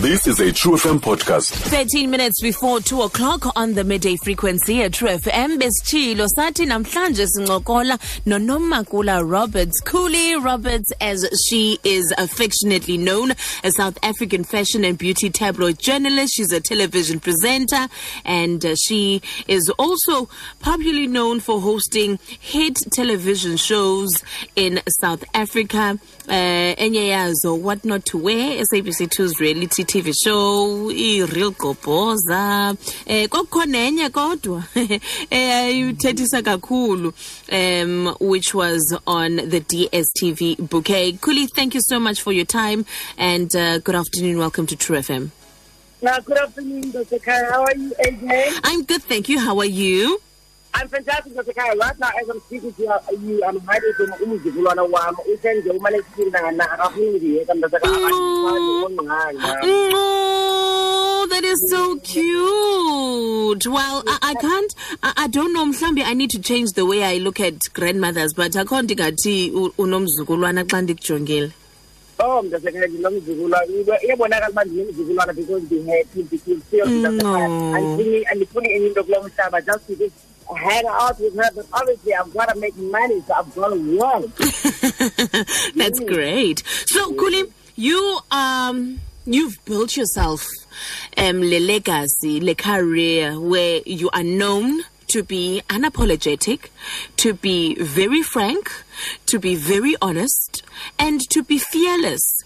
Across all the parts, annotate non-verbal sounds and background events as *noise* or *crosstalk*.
This is a True FM podcast. 13 minutes before 2 o'clock on the midday frequency at True FM besitshilo sathi namhlanje sincokola nonomakula Roberts Kuli Roberts as she is affectionately known a South African fashion and beauty tabloid journalist she's a television presenter and uh, she is also popularly known for hosting hit television shows in South Africa uh, enye yazo what not to wear SABC2's reality TV show i-real gobhoza eh kwakukhona enye kodwa. *laughs* Eyayithethisa kakhulu um which was on the DSTV bouquet. Kuli thank you so much for your time and uh, good afternoon. Welcome to True FM Now, good afternoon, Dr. Kai. How are you, AJ? I'm good thank you. How are you I'm fantastic, Dr. Kai. Right now, as I'm speaking to you, I'm hiding from umzukulwana wami. Usenze umalekisindana na akafuni ngiyeka Dr. Kai. Akafuni Oh, that is so cute. Well, I, I can't, I, I don't know, mhlambi I need to change the way I look at grandmothers, but akho ndingathi unomzukulwana xa ndikujongile. Oh. Kai, nginomzukulwana. Iyabonakala uba ndinomzukulwana because ndi-happy, Dr. Kai. No. Andifuni- andifuni enye into kulo mhlaba just because hang out with her, but obviously I've got to make money, so I've got to work. That's great. So, Kuli, you um you've built yourself um le legacy, le career where you are known to be unapologetic, to be very frank, to be very honest, and to be fearless.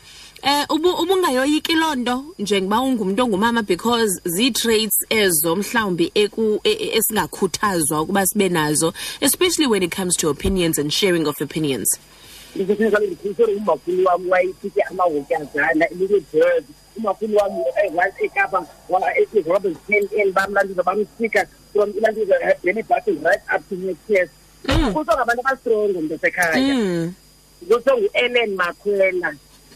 Eh ubu ubungayoyiki lonto njengoba ungumuntu ongumama because zi-traits ezo mhlawumbi eku e- e- esingakhuthazwa ukuba sibe nazo especially when it comes to opinions and sharing of opinions. ndizothetha ndikhusele umakhulu wami wayesithi amahotyazana little bird umakhulu wami once ekapa robert ten n bamlantuza bamsika from ilantuza benny buttons right up to next years kusho ngabantu abastrongo mntasekhaya Mm. kusho ngu-ellen makhwela.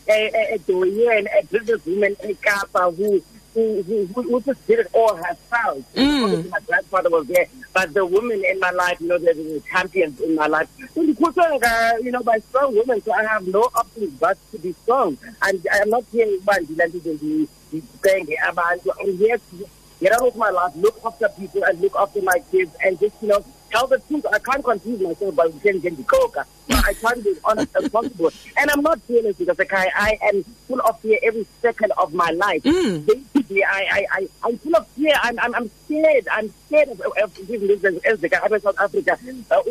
Edoyen a business woman ekapa who who, who, who who just did it all herself. Mm. My grandfather was there, but the women in my life, you know, they're the champions in my life. So the question, uh, you know, by strong women, so I have no option but to be strong. And I'm not here to be saying abantu. I'm here to get out of my life, look after people, and look after my kids, and just, you know, tell the truth. I can't confuse myself by to be coca. I can't be honest as possible. And I'm not fearless because like, I, I am full of fear every second of my life. Mm. Basically, I, I, I, I'm full of fear. I'm, I'm, I'm scared. I'm scared of, of giving this as, the guy in South Africa. Uh,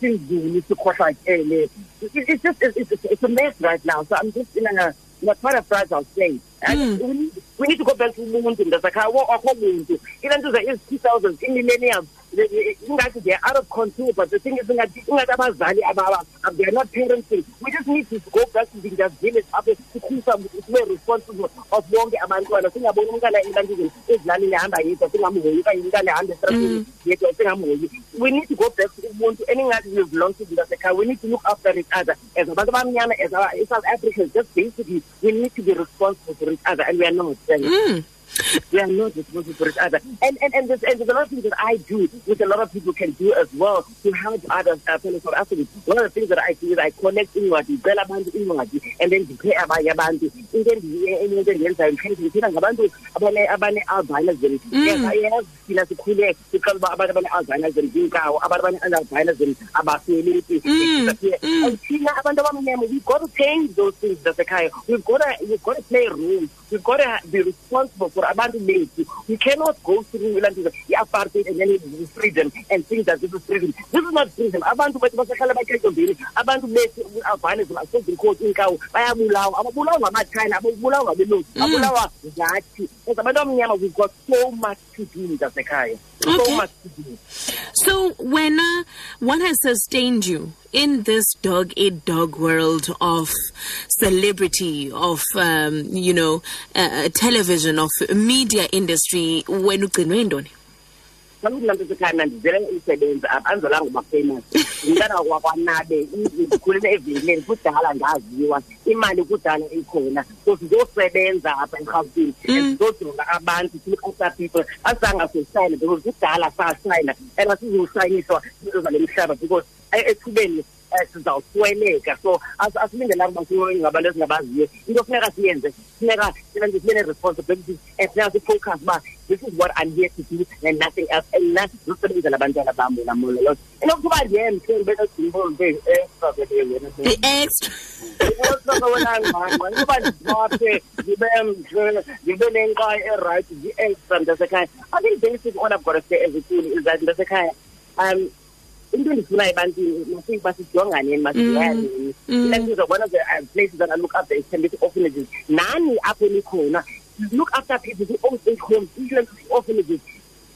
things do need to quite like, eh, eh. It's just, it's, it's, it's a mess right now. So I'm just in a, in a a fragile state. And we, need, we need to go back to umuntu mntasekhaya wakho muntu ilantuza ezi-two thousands i-millennials ingathi they're out of control but the thing is ingathi abazali aba- aba- they're not parenting. We just need to go back to the village apho sikhulisa sibe responsible of bonke abantwana. Singaboni umntana elantuzeni ezilalini ehamba yedwa singamhoyi okanye umntana ehamba esitrateni yedwa singamhoyi we need to go back to ubuntu eningathi we belong to mntasekhaya we need to look after each other. As abantu abamnyama as our south africans just basically we need to be responsible for each other and we are not. Mm. We are not responsible for each other. And and, and, there's, and there's a lot of things that I do, which a lot of people can do as well to help others, uh, fellow South Africans. One of the things that I do is I connect inwadi, ngicela abantu inwadi, and then ngiphe abanye abantu. Into enye into endiyenzayo mhlawumbe ngithetha ngabantu abane abane albinism. Mm. Yes, I have thina sikhule sicela uba abantu abane albinism zinkawo, abantu abane albinism abafeleti. Mm, mm. And thina abantu abamnyama, we've got to change those things zasekhaya. We've got to we've got to play a role. We've got to be responsible for abantu bethu. We cannot go through ilantuza i-apartheid and then is freedom and think that this is freedom. This is not freedom. Abantu bethu basehlala bakhethombeni. Abantu bethu albinism asezikhosi inkawu bayabulawa. Ababulawa ngama-China, ababulawa ngabelungu, abulawa ngathi. As abantu abamnyama, we've got so much to do zasekhaya. So Okay. much to do. So, when uh, what has sustained you in this dog eat dog world of celebrity, of um, you know, uh, television, of media industry, when ugcinwe yintoni? kaloku nto sekhaya ndizele umsebenzi apha andizalanga uba famous ndingana wakwanabe ndikhulele evenkileni kudala ndaziwa imali kudala ikhona. So sizosebenza apha erhawutini and sizojonga abantu silook after people asizange sosayina because kudala sasayina and asizusayiniswa into zale mhlaba because ethubeni sizawusweleka so asilindelanga uba singabantu esingabaziyo into funeka siyenze funeka funeka sibe ne-responsibilities and funeka sifocus uba this is what i'm here to do and nothing else and na zosebenzela abantwana bam wena molo loo and okuba ndiye mhle ndibenogimbo nje extra. I-extra ngoba ndizaphe ndibe mhle ndibe erayithi mntasekhaya. I think all i've got to say as a tuli is that mntasekhaya um into endifunayo ebantwini masike basijonganeni masiyaneni ile nto one of the uh, places that i look after is Tembisa orphanages. Nani apho nikhona look after people who own age homes orphanages.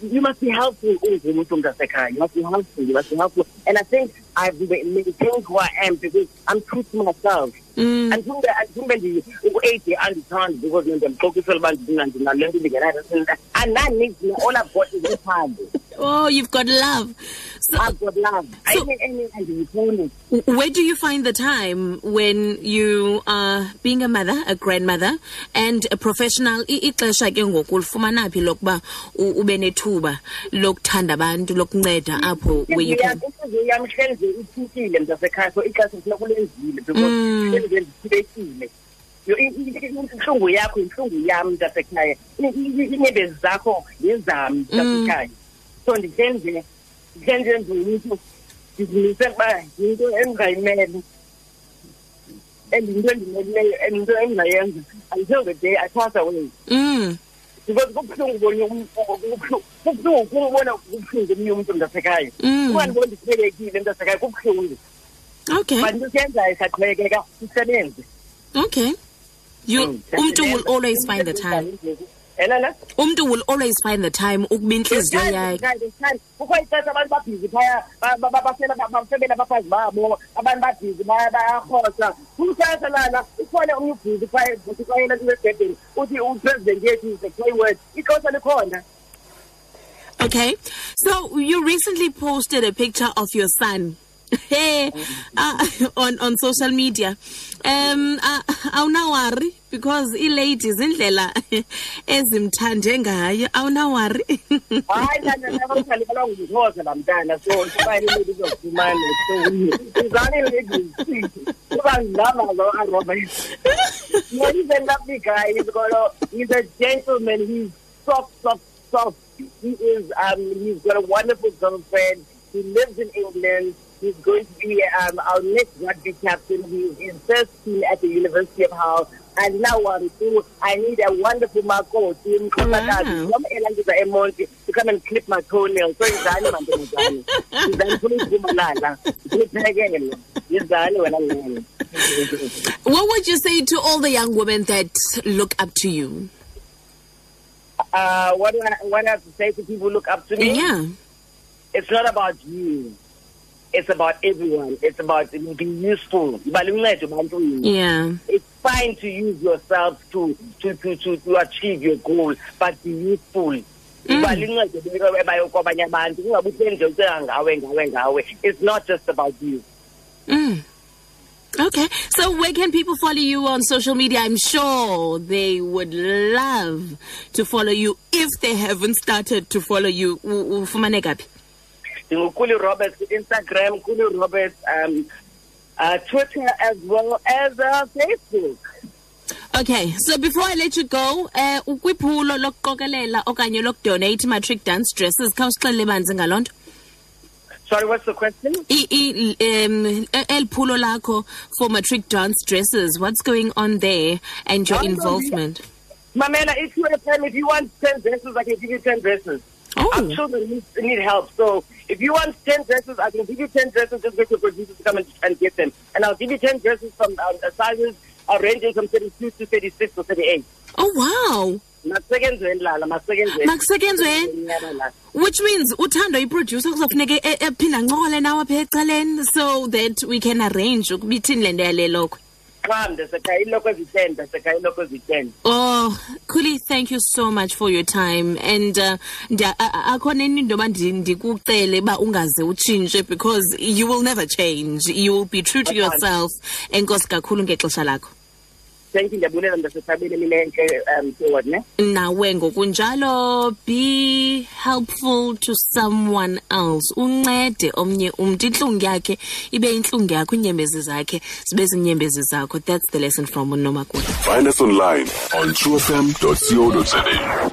You must be helpful ungumuntu mntasekhaya you must be helpful you must be helpful. And i think i've been maintained who i am because i'm true to myself. Mm. andifumbe andifumbe u-eighty andithandi because ndiyamxokisela uba ndinale nto ndingenayo andinanix all i've got is uthando oh you've got love. So i've got love. So- think any andiyifuni where do you find the time when you are being a mother a grandmother and a professional ixesha ke ngoku ulifumana phi lokuba ube nethuba lokuthanda abantu lokunceda apho where you can? intliziyo yam hleli nje ithukile mntasekhaya so ixesha because Mm. intlungu yakho yintlungu yam mntasekhaya. I- i- zakho yezam mntasekhaya so ndihleli nje ndihleli nje ndingumntu ndizimisele uba yinto endingayimele and yinto endimeleyo and yinto endingayenza. Until the day i pass away. Mm. because kubuhlungu ubona um- kubuhlungu kubona kubuhlungu omnye umntu mntasekhaya Mm. ungandibona ndithibelekile mntasekhaya kubuhlungu. Okay. But into siyenzayo siyaqhubekeka sisebenze. Okay. You Mm, umntu will always find the time elana umntu will always find the time ukuba intliziyo yakhe. kukho ixesha abantu babhizi phaya bafebela abafazi babo. Abantu babhizi bayarhosa kumxesha lana ukhona omnye ubhizi phaya kwayena kuwedebheni uthi upresident yethu is the key word. Ixesha likhona. Okay. So you recently posted a picture of your son. Hey, *laughs* uh, on on social media. Um uh, awunawari because i-ladies indlela *laughs* ezimthande ngayo. Awunawari. hayi nananabamdlalelwa ngumkhoza laa mntana so sibayeleli uzofumana so lovely guy he's a gentleman. He's soft soft soft. He is um he's got a wonderful girlfriend he lives in england he's going to be um our next rugby captain he's in first team at the university of hull and now um, too, I need a wonderful Wow. from elandiza emonti to come and clip my toenails so mantombazane izani funa izibumalala funa iphekele izani wena ngene What would you say to all the young women that look up to you? uh, what do I, what I have to say to people who look up to me? Yeah. It's not about you. It's about everyone. It's about being useful. Yeah. It's fine to use yourself to to to to, to achieve your goal, but be useful. Ibalulekile bayo kwabanye abantu kungabe uhleli nje ucela ngawe ngawe ngawe. It's not just about you. Mm. Okay. So where can people follow you on social media? I'm sure they would love to follow you if they haven't started to follow you. U- ufumaneka phi? Ndingukuli Roberts Instagram, Kuli Roberts um uh, Twitter as well as uh, Facebook. Okay, so before I let you go, eh ukwiphulo lokuqokelela okanye lokudonate matric dance dresses khawusixelele banzi ngaloo nto. Sorry, what's the question? I- i- um el phulo lakho for matric dance dresses, what's going on there and your involvement? Mamela, if you time, if you want 10 dresses, I can give you 10 dresses. Our Oh, children need, need help. So if you want 10 dresses, I can give you 10 dresses. Just get your producers to come and, and get them. And I'll give you 10 dresses from uh, sizes uh, ranging from 32 to 36 or 38. oh wow. Masekenzweni lala, masekenzweni. Makusetyenzweni? Which means uthando iproducer kuzofuneka ephinda ancokole nawe apha ecaleni so that we can arrange ukuba ithini le nto yale lokhwe. Xa ndesekhaya iloko ezi-10, ndesekhaya iloko ezi-10. Oh, Kuli, thank you so much for your time. And uh, ndia- a- a- akho nenye into yoba ndi- ndikucele uba ungaze utshintshe because you will never change. You will be true to yourself. Enkosi kakhulu ngexesha lakho. Thank you ndiyabulela mntasesabeni eminentle um forward ne? Nawe ngokunjalo be helpful to someone else. Uncede omnye umntu intlungu yakhe ibe intlungu yakho iinyembezi zakhe zibe ziinyembezi zakho. That's the lesson from unomakuta Find us online on truefm.co.za.